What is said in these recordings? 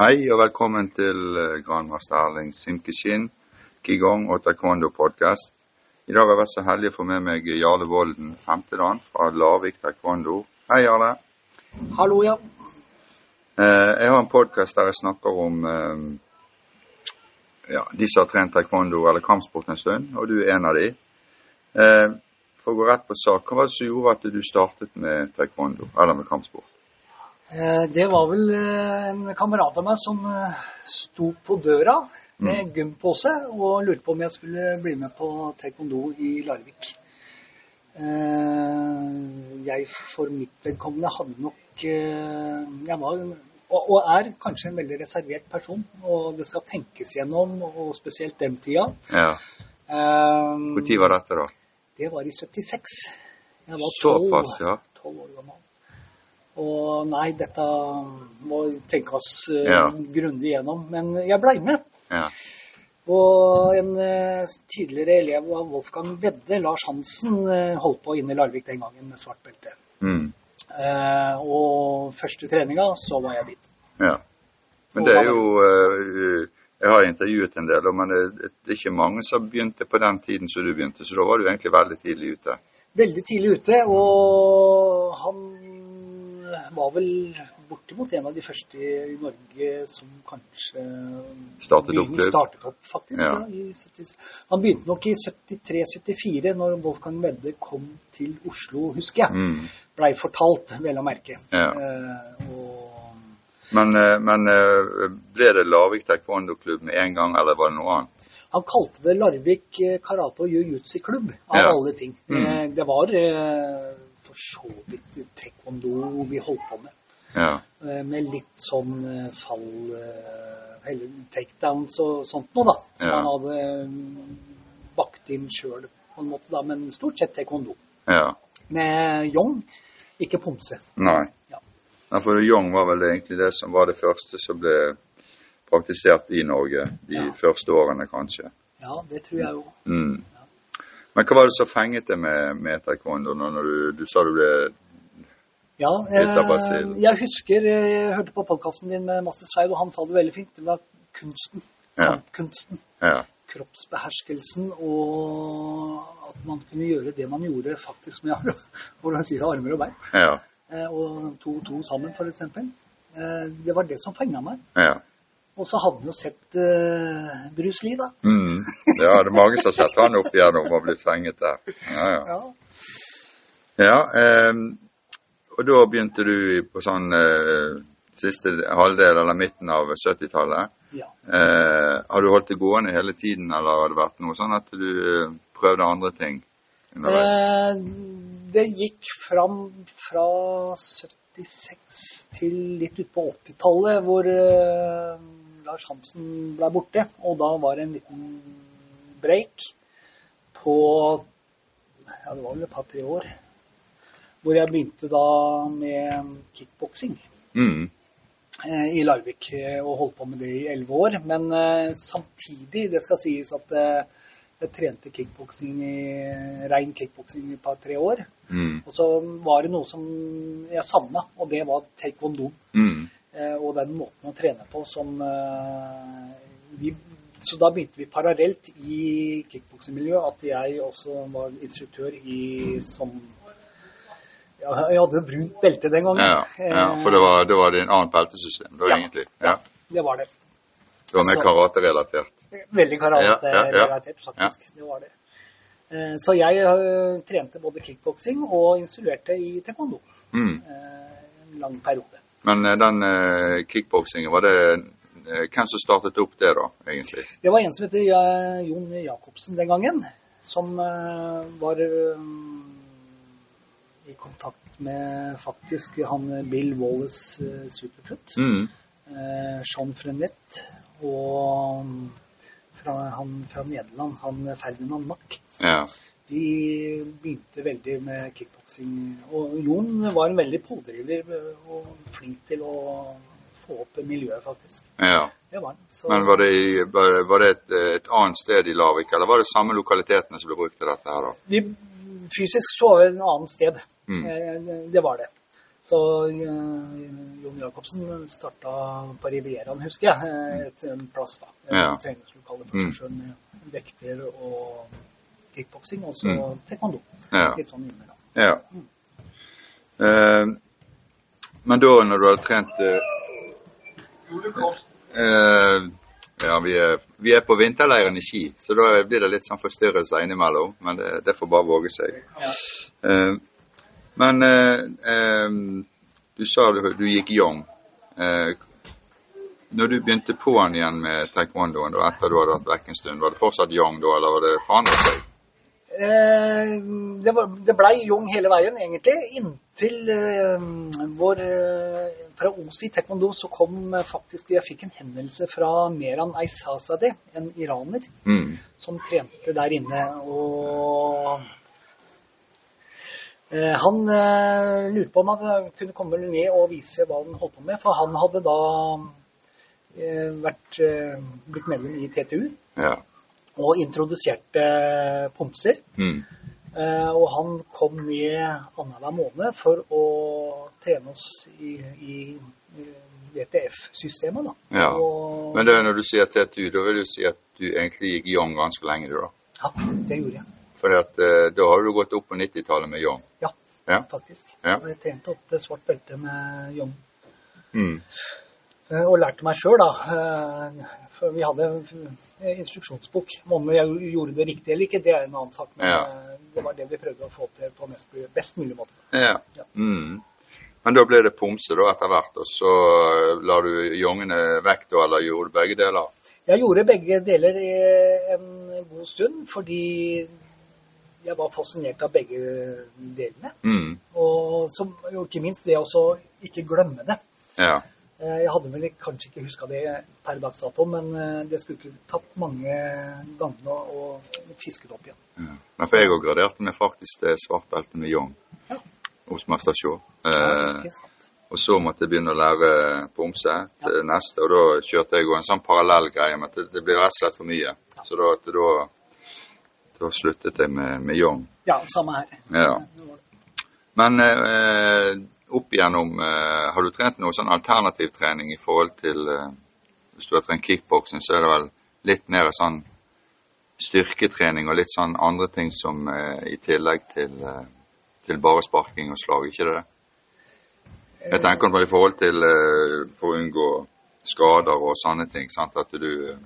Hei og velkommen til eh, Grandmaster Erling Simkishin, Qigong og taekwondo-podkast. I dag har jeg vært så heldig å få med meg Jarle Volden, femtedan fra Larvik taekwondo. Hei, Jarle. Hallo, ja. Eh, Jeg har en podkast der jeg snakker om eh, ja, de som har trent taekwondo eller kampsport en stund, og du er en av de. For å gå rett på sak, hva var det som gjorde at du startet med taekwondo, eller med kampsport? Eh, Det var vel eh, en kamerat av meg som eh, sto på døra med gympose og lurte på om jeg skulle bli med på taekwondo i Larvik. Jeg for mitt vedkommende hadde nok Jeg var og er kanskje en veldig reservert person, og det skal tenkes gjennom, og spesielt den tida. Ja. Når var dette, da? Det var i 76. Jeg var 12, Såpass, ja. 12 år gammel. Og nei, dette må tenkes uh, Ja. grundig gjennom. Men jeg blei med. Ja. Og en uh, tidligere elev av Wolfgang Vedde, Lars Hansen, uh, holdt på inne i Larvik den gangen med svart belte. Mm. Og første treninga, så var jeg dit. ja. Men det er jo Jeg har intervjuet en del, men det er ikke mange som begynte på den tiden som du begynte, så da var du egentlig veldig tidlig ute. Veldig tidlig ute, og han var vel bortimot en av de første i Norge som kanskje Startet opp? Startet opp, faktisk. Ja. Ja. i 70, han begynte nok i 73-74, når Wolfgang Medde kom til Oslo, husker jeg. Mm. Blei fortalt, vel å merke. Ja. Eh, Men, eh, men eh, ble det Larvik taekwondo-klubb med en gang, eller var det noe annet? han kalte det Larvik eh, karate- og jiu-jitsu-klubb, av alle ting. Mm. Eh, det var eh, for så vidt taekwondo vi holdt på med. Ja. Eh, med litt sånn eh, fall eh, Eller takedowns og sånt noe, da. Som Ja. han hadde mm, bakt inn sjøl, på en måte, da. Men stort sett taekwondo. ja. Med yong, ikke pomse. Nei. Ja. For yong var vel egentlig det som var det første som ble praktisert i Norge de første årene, kanskje. Ja, det tror jeg jo. Mm. Men hva var det som fenget deg med, med taekwondo når du, du sa du ble Ja, av eh, jeg husker eh, Jeg hørte på podkasten din med Master Sveig, og han sa det veldig fint. Det var kunsten. Ja. Kampkunsten. Ja. kroppsbeherskelsen og at man kunne gjøre det man gjorde faktisk med ar- for å si det, armer og bein. Ja. Eh, Og to og to sammen. Eh, Det var det som fenga meg. ja. Og så hadde vi jo sett uh, Bruce Lee, da. Mm. Ja, det er mange som har sett han opp igjennom og blitt fenget der. Ja, ja. Ja. ja ehm, og da begynte du på sånn eh, siste halvdel eller midten av 70-tallet. ja. Eh, har du holdt det gående hele tiden, eller har det vært noe sånn at du eh, prøvde andre ting? Eh, Det gikk fram fra 76 til litt utpå 80-tallet, hvor eh, Lars Hansen ble borte. Og da var det en liten break på ja, det var vel et par-tre år. Hvor jeg begynte da med kickboksing Mm. eh, i Larvik eh, og holdt på med det i elleve år. Men eh, samtidig, det skal sies at jeg trente kickboksing i rein kickboksing i et par-tre år. Mm. Og så var det noe som jeg savna, og det var taekwondo. Mm. Eh, og den måten å trene på som eh, vi, Så da begynte vi parallelt i kickboksingmiljøet at jeg også var instruktør i som ja, Jeg hadde jo brunt belte den gangen. Ja, ja, for det var, da var det en annet beltesystem, da Ja. egentlig. Ja. Det var det. Det var mer karaterelatert. Veldig karate-relatert, faktisk. Det var det. Eh, Så jeg eh, trente både kickboksing og instruerte i taekwondo Mm. eh, en lang periode. Men eh, den eh, kickboksingen, var det eh, hvem som startet opp det, da, egentlig? Det var en som heter eh, Jon Jacobsen den gangen, som eh, var eh, i kontakt med faktisk han eh, Bill Wallace uh, Superfoot, Mm. eh, Jean Frenet og mm, fra, han fra Nederland, han Ferdinand Mack. Ja. De begynte veldig med kickboksing. Og Jon var en veldig pådriver og flink til å få opp miljøet, faktisk. ja. Det var. Så Men var det, i, var det et, et annet sted i Lavik, eller var det samme lokalitetene som ble brukt til dette her, da? vi fysisk så var det en annen sted. Mm. Eh, Det var det. Så eh, Jon Jacobsen starta på Rivieraen, husker jeg. eh, Et plass, da. Et Ja. treningslokale for Mm. seg sjøl med vekter og kickboksing, og så Mm. taekwondo. Ja. Litt sånn innimellom. ja. Eh, men da, når du har trent uh, uh, Ja, vi er, vi er på vinterleiren i Ski, så da blir det litt sånn forstyrrelser innimellom. Men det, det får bare våge seg. Ja. Men du sa du, du gikk young. Eh, når du begynte på'n igjen med taekwondoen etter du hadde vært vekk en stund, var det fortsatt young da, eller var det forandret seg? Eh, det, det blei Jung hele veien, egentlig, inntil eh, vår eh, Fra Osi taekwondo så kom faktisk Jeg fikk en henvendelse fra Meran Aizazadeh, en iraner, Mm. som trente der inne. Og eh, han lurte på om han kunne komme ned og vise hva han holdt på med, for han hadde da eh, vært, blitt medlem i TTU Ja. Og introduserte pomser. Mm. Eh, og han kom ned annenhver måned for å trene oss i, i, VTF-systemet. ja. Og, Men det, når du sier TTU, da vil du si at du egentlig gikk young ganske lenge, du da? ja, det gjorde jeg. For eh, da har du gått opp på 90-tallet med young. Ja, Ja. faktisk. Ja. Jeg trente opp til svart belte med Young. Mm. Eh, Og lærte meg sjøl, da. For vi hadde instruksjonsbok. Om jeg gjorde det riktig eller ikke, det er en annen sak. Men Ja. eh, det var det vi prøvde å få til på mest, best mulig måte. Ja. Ja. Mm. Men da ble det pomse da etter hvert, og så eh, la du jongene vekk da, eller gjorde du begge deler? Jeg gjorde begge deler i en god stund, fordi jeg var fascinert av begge delene. Mm. Og så, jo, ikke minst det å ikke glemme det. Ja. Eh, Jeg hadde vel kanskje ikke huska det per dags dato, men eh, det skulle ikke tatt mange ganger å fiske det opp igjen. ja. Men for jeg òg graderte meg faktisk til svart belte med young Ja, hos Master Shaw. Eh, og så måtte jeg begynne å lære pomse til neste, og da kjørte jeg jo en sånn parallell greie med at det, blir rett og slett for mye. Så da, da, da sluttet jeg med, med young. Ja, samme her. Ja. Men eh, opp igjennom eh, Har du trent noe sånn alternativ trening i forhold til eh, Hvis du har trent kickboksing, så er det vel litt mer sånn styrketrening og litt sånn andre ting som eh, i tillegg til, til bare sparking og slag, ikke det? Jeg tenker på i forhold til for å unngå skader og sånne ting. sant, at du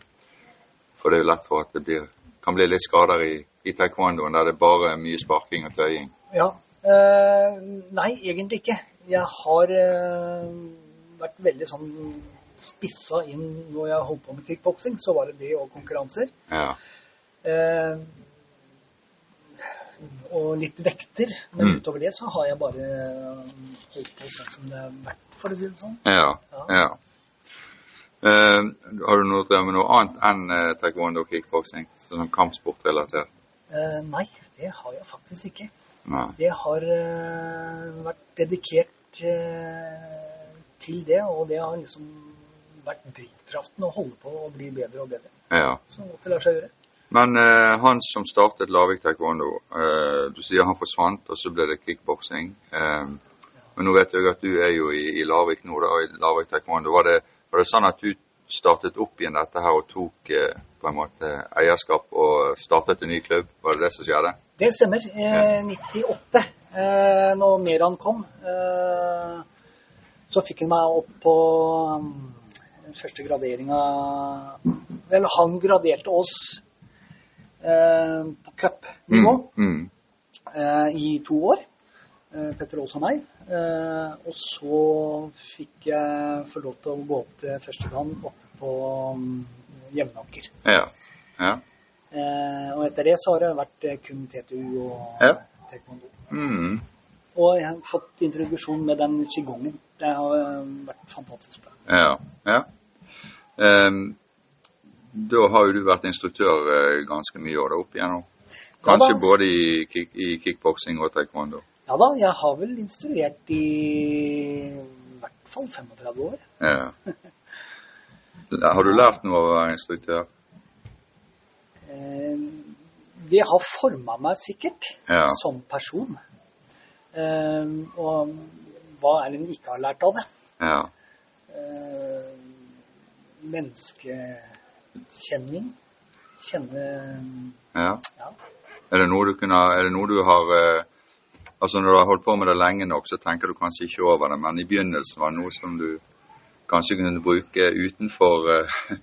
For det er jo lett for at det blir, kan bli litt skader i, i taekwondoen der det er bare mye sparking og tøying. Ja. Uh, nei, egentlig ikke. Jeg har eh, vært veldig sånn spissa inn når jeg holdt på med kickboksing, så var det det og konkurranser. Ja. Eh, og litt vekter. Men Mm. utover det så har jeg bare holdt på sånn som det har vært, for å si det sånn. Ja. Ja. ja. Eh, har du noe med noe annet enn eh, taekwondo og kickboksing? Sånn kampsportrelatert? Eh, nei, det har jeg faktisk ikke. Nei. Det har eh, vært dedikert eh, til det, og det har liksom vært drivkraften å holde på å bli bedre og bedre. Ja. Så godt det lar seg gjøre. Men eh, han som startet Lavik taekwondo, eh, du sier han forsvant, og så ble det kickboksing. Eh, men nå vet jeg at du er jo i, i Lavik nå, da, i Lavik taekwondo. Var det, var det sånn at du startet opp igjen dette her og tok eh, på en måte eierskap og startet en ny klubb? Var det det som skjedde? Det stemmer. Eh, 98, eh, når Meran kom, eh, så fikk han meg opp på um, den første graderinga Vel, han graderte oss eh, på cupnivå Mm. eh, i to år. Eh, Petter Aas og meg. Eh, og så fikk jeg få lov til å gå opp til første gang oppe på um, Jevnaker. Ja. ja. Eh, og etter det så har det vært kun TTU og Ja. taekwondo. Mm. Og jeg har fått introduksjon med den qigongen. Det har eh, vært fantastisk bra. Ja. ja. Um, da har jo du vært instruktør eh, ganske mye år da, opp igjennom. Kanskje Ja både i, kick, i kickboksing og taekwondo. Ja da, jeg har vel instruert i i hvert fall 35 år. Ja. Har du lært noe av å være instruktør? Eh, det har forma meg sikkert Ja. som person. Uh, og hva er det en ikke har lært av det? Ja. Uh, menneskekjenning. Kjenne ja. Ja. Er det noe du kunne Er det noe du har eh, Altså Når du har holdt på med det lenge nok, så tenker du kanskje ikke over det, men i begynnelsen var det noe som du kanskje kunne bruke utenfor eh,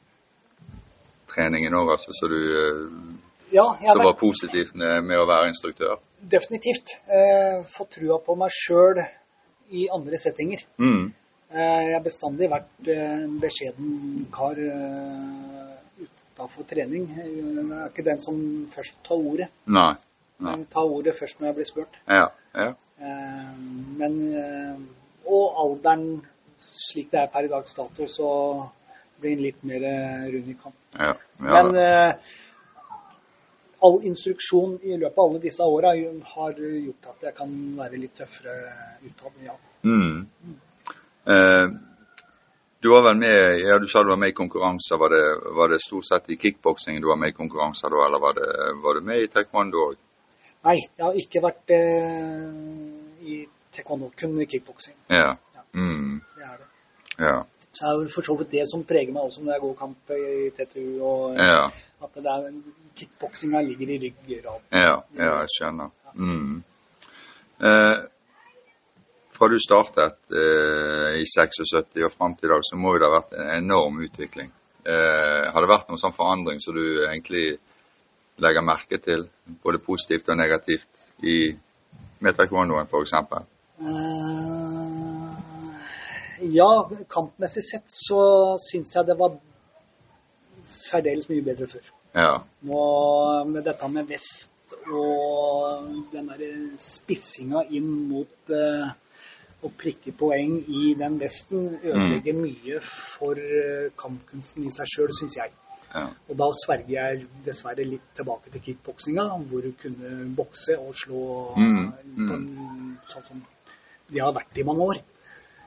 treningen òg, altså, så du eh, Ja, som var positivt med, med å være instruktør? definitivt eh, fått trua på meg sjøl i andre settinger. Mm. Eh, jeg har bestandig vært eh, en beskjeden kar eh, utafor trening. Jeg er ikke den som først tar ordet. Nei. Nei. Jeg tar ordet først når jeg blir spurt. Ja. ja. Eh, men eh, Og alderen slik det er per i dags dato, så blir den litt mer eh, rund i kant. ja. Men all instruksjon i løpet av alle disse åra har gjort at jeg kan være litt tøffere utad. Ja. Mm. Eh, du var vel med ja, du sa du var med i konkurranser. Var det, var det stort sett i kickboksing du var med i konkurranser da, eller var, det, var du med i taekwondo òg? Nei, jeg har ikke vært eh, i taekwondo, kun i kickboksing. Ja. Mm. Det er det. Ja. Så er det for så vidt det som preger meg også når jeg går kamp i TTU. og Ja. At det er, kickboksinga ligger i ryggraden. Ja, ja, jeg skjønner. Mm. Eh, fra du startet eh, i 76 og fram til i dag, så må det ha vært en enorm utvikling. Eh, har det vært noen sånn forandring som du egentlig legger merke til, både positivt og negativt, i med taekwondoen f.eks.? Eh, ja, kampmessig sett så syns jeg det var særdeles mye bedre før. Ja. Nå med dette med vest og den derre spissinga inn mot eh, å prikke poeng i den vesten ødelegger mye for eh, kampkunsten i seg sjøl, syns jeg. ja. Og da sverger jeg dessverre litt tilbake til kickboksinga, hvor du kunne bokse og slå Mm, på en, sånn som de har vært i mange år.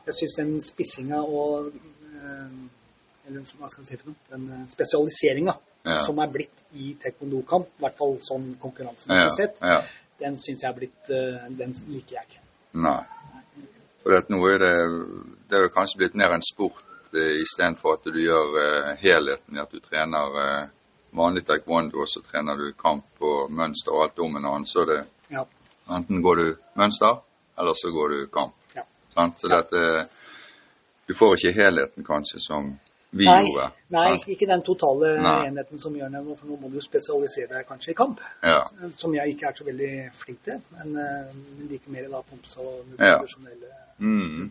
Jeg syns den spissinga og eh, eller hva skal jeg si for noe, den eh, spesialiseringa Ja. som er blitt i taekwondo-kamp, i hvert fall sånn konkurransemessig sett, ja. den syns jeg er blitt eh, Den liker jeg ikke. Nei. For at nå er det Det er jo kanskje blitt mer en sport eh, istedenfor at du gjør eh, helheten i at du trener eh, vanlig taekwondo, og så trener du kamp og mønster og alt om en annen. Så det Ja. enten går du mønster, eller så går du kamp. ja. Sant? Så dette Du får ikke helheten kanskje som vi Nei, gjorde. nei, sant? ikke den totale Nei. enheten som gjør det for nå må du spesialisere deg kanskje i kamp. Ja. Som jeg ikke er så veldig flink til, men uh, like mer da pumps og tradisjonelle Ja. Mm.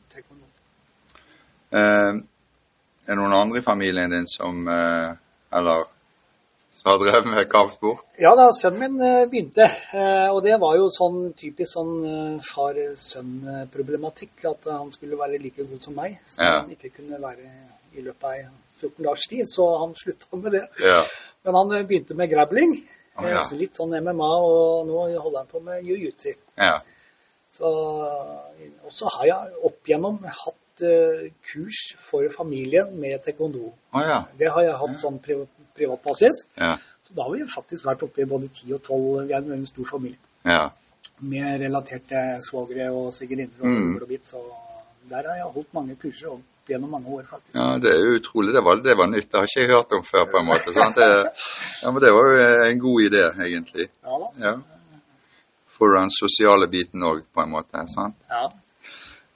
Eh, er det noen andre i familien din som eh, Eller som har drevet med kampsport? Ja da, sønnen min eh, begynte, eh, og det var jo sånn typisk sånn eh, far-sønn-problematikk, at han skulle være like god som meg, så Ja. han ikke kunne være i løpet av 14 dagers tid, så han slutta med det. Ja. Men han eh, begynte med grabling, Å, eh, ja. så litt sånn MMA, og nå holder han på med jiu-jitsu. ja. Så, så har jeg opp igjennom hatt uh, kurs for familien med taekwondo. Oh, ja. Det har jeg hatt sånn pri privat basis. Ja. Så da har vi faktisk vært oppe i både 10 og 12. Vi er en stor familie. Ja. Med relaterte svogere og svigerinner og Mm. mm. og der har jeg holdt mange kurser opp gjennom mange år, faktisk. ja, det er jo utrolig. Det var, det var nytt. Det har ikke jeg hørt om før, på en måte. Sant? Det, ja, men det var jo en god idé, egentlig. Ja da. Ja. For den sosiale biten òg, på en måte. sant? Ja.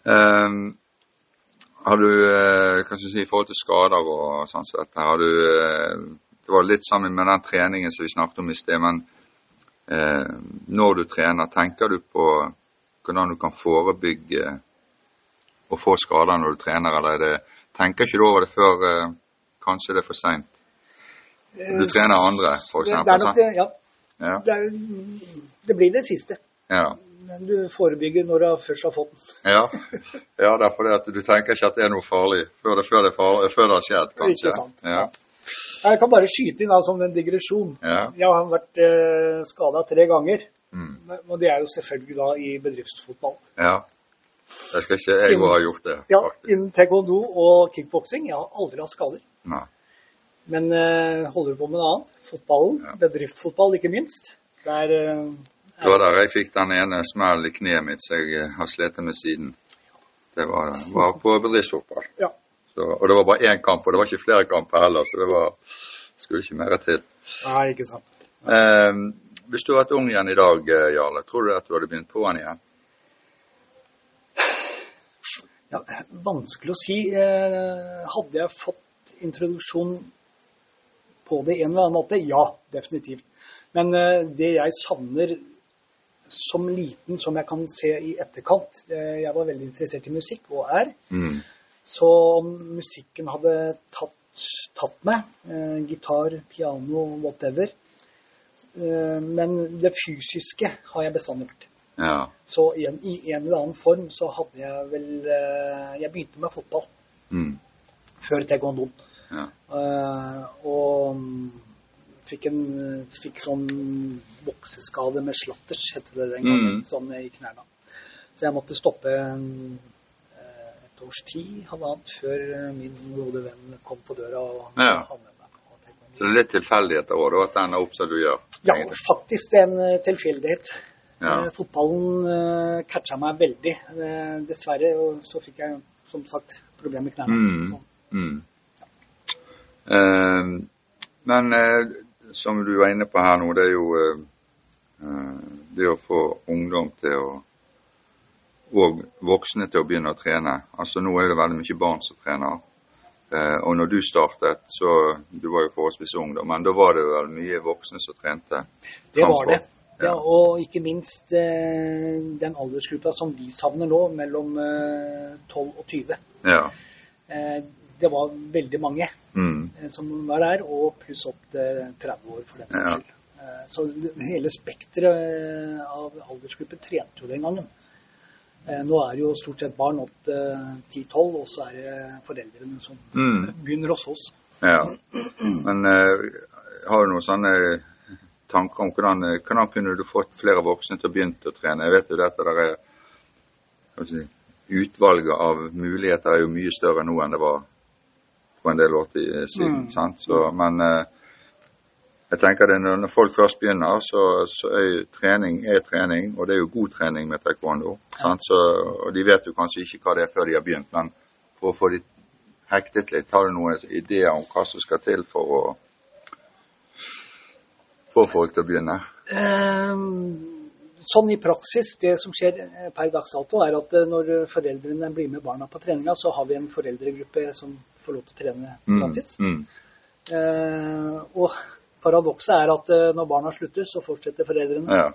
Um, har du, kan hva skal du si, i forhold til skader og sånn sett, har du eh, Det var litt sammen med den treningen som vi snakket om i sted, men eh, når du trener, tenker du på hvordan du kan forebygge å få skader når du trener, eller er det, tenker ikke du over det før eh, kanskje det er for seint? Du trener andre, det, ja. Ja. Det, er, det blir det siste. Ja. Du forebygger når du først har fått den. Ja, ja det er fordi at du tenker ikke at det er noe farlig før det, før det, farlig, før det har skjedd, kanskje. Ikke sant. Ja. Jeg kan bare skyte inn da, som en digresjon. Ja. Jeg har vært eh, skada tre ganger. Mm. Men- Og det er jo selvfølgelig da i bedriftsfotball. ja. Det skal ikke jeg òg ha gjort det, Ja, faktisk. Innen taekwondo og kickboksing. Jeg har aldri hatt skader. Nei. Men uh, holder du på med noe annet? Fotballen. Ja. Bedriftsfotball, ikke minst. Der uh, Det var der jeg fikk den ene smellen i kneet mitt som jeg eh, har slitt med siden. Det var, var på bedriftsfotball. Ja. Så, og det var bare én kamp, og det var ikke flere kamper heller, så det var, skulle ikke mer til. Nei, ikke sant. Eh, hvis du hadde vært ung igjen i dag, Jarle, tror du at du hadde begynt på den igjen? Ja, vanskelig å si. Eh, Hadde jeg fått introduksjon på det en eller annen måte? Ja, definitivt. Men eh, det jeg savner som liten, som jeg kan se i etterkant Jeg var veldig interessert i musikk, og er. Mm. Så musikken hadde tatt, tatt meg, eh, gitar, piano, whatever Men det fysiske har jeg bestandig vært. Ja. Så i en, i en eller annen form så hadde jeg vel eh, Jeg begynte med fotball Mm. før taekwondo. Ja. Uh, og mm, fikk en fikk sånn vokseskade med slatters, het det den gangen, Mm. sånn i knærne. Så jeg måtte stoppe en, eh, et års tid, halvannet, før min gode venn kom på døra og Ja. han med meg på. Så det er litt tilfeldigheter òg, at det er opp som du gjør? Ja, faktisk det er en tilfeldighet. Ja. Eh, Fotballen uh, catcha meg veldig. Eh, dessverre og så fikk jeg som sagt problemer med knærne. Mm. Mm. Eh, men eh, som du var inne på her nå, det er jo eh, eh, det å få ungdom til å og voksne til å begynne å trene. Altså Nå er det veldig mye barn som trener. Eh, og når du startet, så Du var jo forholdsvis ung, da, men da var det vel mye voksne som trente? det var det. Ja, og ikke minst eh, den aldersgruppa som vi savner nå, mellom eh, 12 og 20. Ja. Eh, det var veldig mange Mm. eh, som var der, og pluss opp til 30 år for den saks Ja. skyld. Eh, så hele spekteret eh, av aldersgrupper trente jo den gangen. Eh, nå er det jo stort sett barn opp til 10-12, og så er det foreldrene som Mm. begynner hos oss. Ja. Men uh, har du noen sånne tanker om hvordan, eh, hvordan kunne du fått flere voksne til å begynne å trene? Jeg vet jo dette der er si, Utvalget av muligheter er jo mye større nå enn det var for en del år siden. Mm. sant? Så, men eh, jeg tenker det når folk først begynner, så, så er jo trening er trening, og det er jo god trening med taekwondo. sant? Så, og de vet jo kanskje ikke hva det er før de har begynt, men for å få de hektet litt, har du noen ideer om hva som skal til for å få folk til å begynne? Ehm, Sånn i praksis, det som skjer eh, per dags dato, er at eh, når foreldrene blir med barna på treninga, så har vi en foreldregruppe som får lov til å trene gratis. Mm. mm. og paradokset er at eh, når barna slutter, så fortsetter foreldrene. Ja.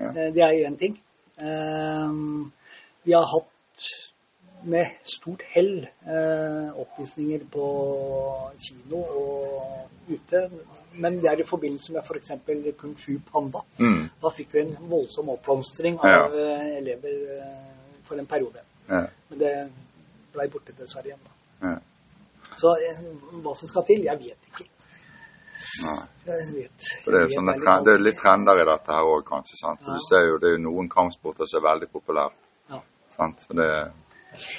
ja. det er én ting. Eh, vi har hatt med stort hell eh, oppvisninger på kino og ute. Men det er i forbindelse med f.eks. Kung Fu Panda. Mm. Da fikk vi en voldsom oppblomstring av ja. elever eh, for en periode. Ja. Men det blei borte dessverre igjen. da. Ja. Så eh, hva som skal til, jeg vet ikke. Jeg vet. For det er, jo vet sånne trend, det er litt trender i dette her òg, kanskje. sant? For. Du ser jo det er jo noen kampsporter som er veldig populære. Ja. sant? Så det,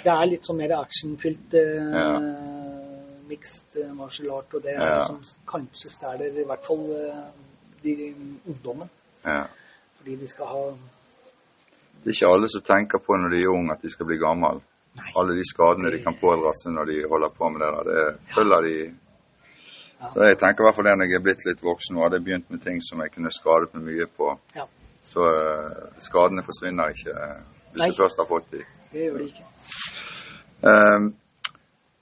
Det er litt sånn mer actionfylt eh, Ja. mixed eh, martial art, og det er Ja. som kanskje stjeler i hvert fall eh, de ungdommen. ja. Fordi de skal ha det er ikke alle som tenker på når de er unge at de skal bli gammel. Nei. Alle de skadene de kan pådra seg når de holder på med det der, det følger de Ja. Så jeg tenker i hvert fall det når jeg er blitt litt voksen og hadde begynt med ting som jeg kunne skadet meg mye på. Ja, Så uh, skadene forsvinner ikke hvis Nei. du først har fått de. Det gjør de ikke. Eh,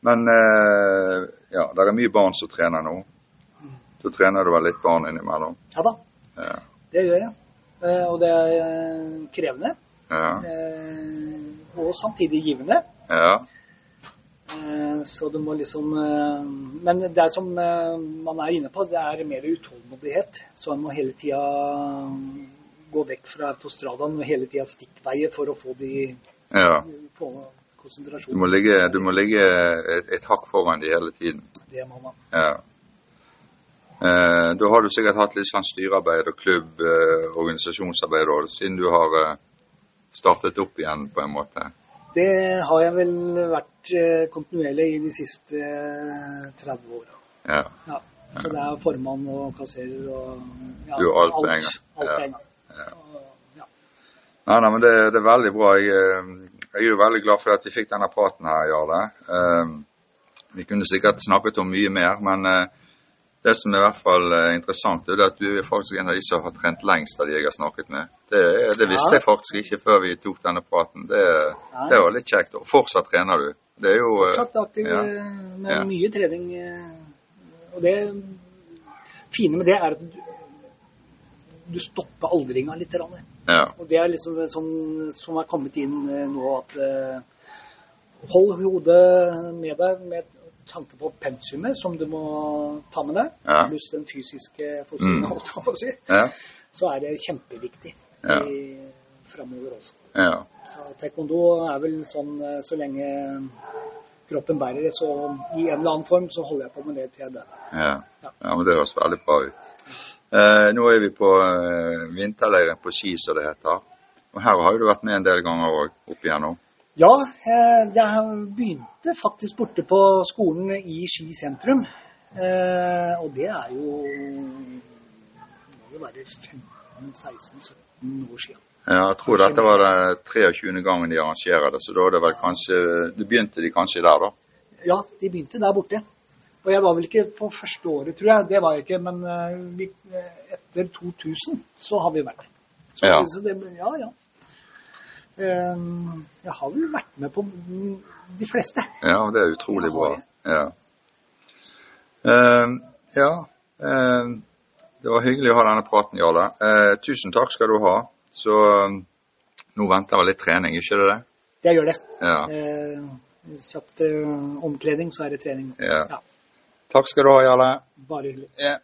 men eh, ja, det er mye barn som trener nå. Så trener du vel litt barn innimellom? Ja da, Ja. det gjør jeg. Eh, og det er eh, krevende. Ja. Eh, og samtidig givende. ja. Eh, Så du må liksom Men det er som man er inne på, det er mer utålmodighet. Så man må hele tida gå vekk fra autostradaen og hele tida stikkveier for å få de ja. Du må ligge, du må ligge et, et hakk foran de hele tiden. Det må man. Ja. Eh, da har du sikkert hatt litt sånn styrearbeid og klubb, eh, organisasjonsarbeid også, siden du har eh, startet opp igjen på en måte. Det har jeg vel vært eh, kontinuerlig i de siste eh, 30 åra. Ja. Ja. Så det er formann og kasserer og ja, alt. Alt Ja. på en gang. Ja. Nei, nei, men det, det er veldig bra. Jeg, eh, Jeg er jo veldig glad for at vi fikk denne praten her, Jarle. Eh, vi kunne sikkert snakket om mye mer, men eh, det som er i hvert fall interessant, er at du er faktisk en av de som har trent lengst av de jeg har snakket med. Det, det visste Ja. jeg faktisk ikke før vi tok denne praten. Det, det var litt kjekt. Og fortsatt trener du. Det er jo Fortsatt aktiv ja. med mye trening. Og det fine med det er at du, du stopper aldringa litt. grann. Ja. Og det er liksom sånn som er kommet inn eh, nå at eh, Hold hodet med deg med tanke på pensumet som du må ta med deg, Ja. pluss den fysiske fostringen, Mm. holdt jeg på å si, Ja. så er det kjempeviktig Ja. framover også. Ja. Så taekwondo er vel sånn eh, så lenge kroppen bærer det, så i en eller annen form så holder jeg på med det til jeg dør. Ja. Ja. ja, men det høres veldig bra ut. Eh, nå er vi på eh, vinterleiren på ski, som det heter. Og her har du vært med en del ganger òg, opp igjennom. Ja, eh, jeg begynte faktisk borte på skolen i Ski sentrum. Eh, og det er jo må jo være 15-16-17 år siden. Ja, jeg tror dette var den 23. gangen de arrangerer det, så da er det vel kanskje Du begynte de kanskje der, da? Ja, de begynte der borte. Og jeg var vel ikke på første året, tror jeg. Det var jeg ikke, men eh, vi, eh, etter 2000 så har vi vært der. Så, Ja. så det, ja, ja. Eh, jeg har vel vært med på de fleste. Ja, det er utrolig bra. Ja. Uh, ja. Uh, det var hyggelig å ha denne praten, Jarle. Uh, tusen takk skal du ha. Så nå venter vel litt trening, ikke det det? Jeg gjør det. Ja. Kjapt omkledning, så er det trening. Ja. Ja, Takk skal du ha, Jarle. bare hyggelig. Ja.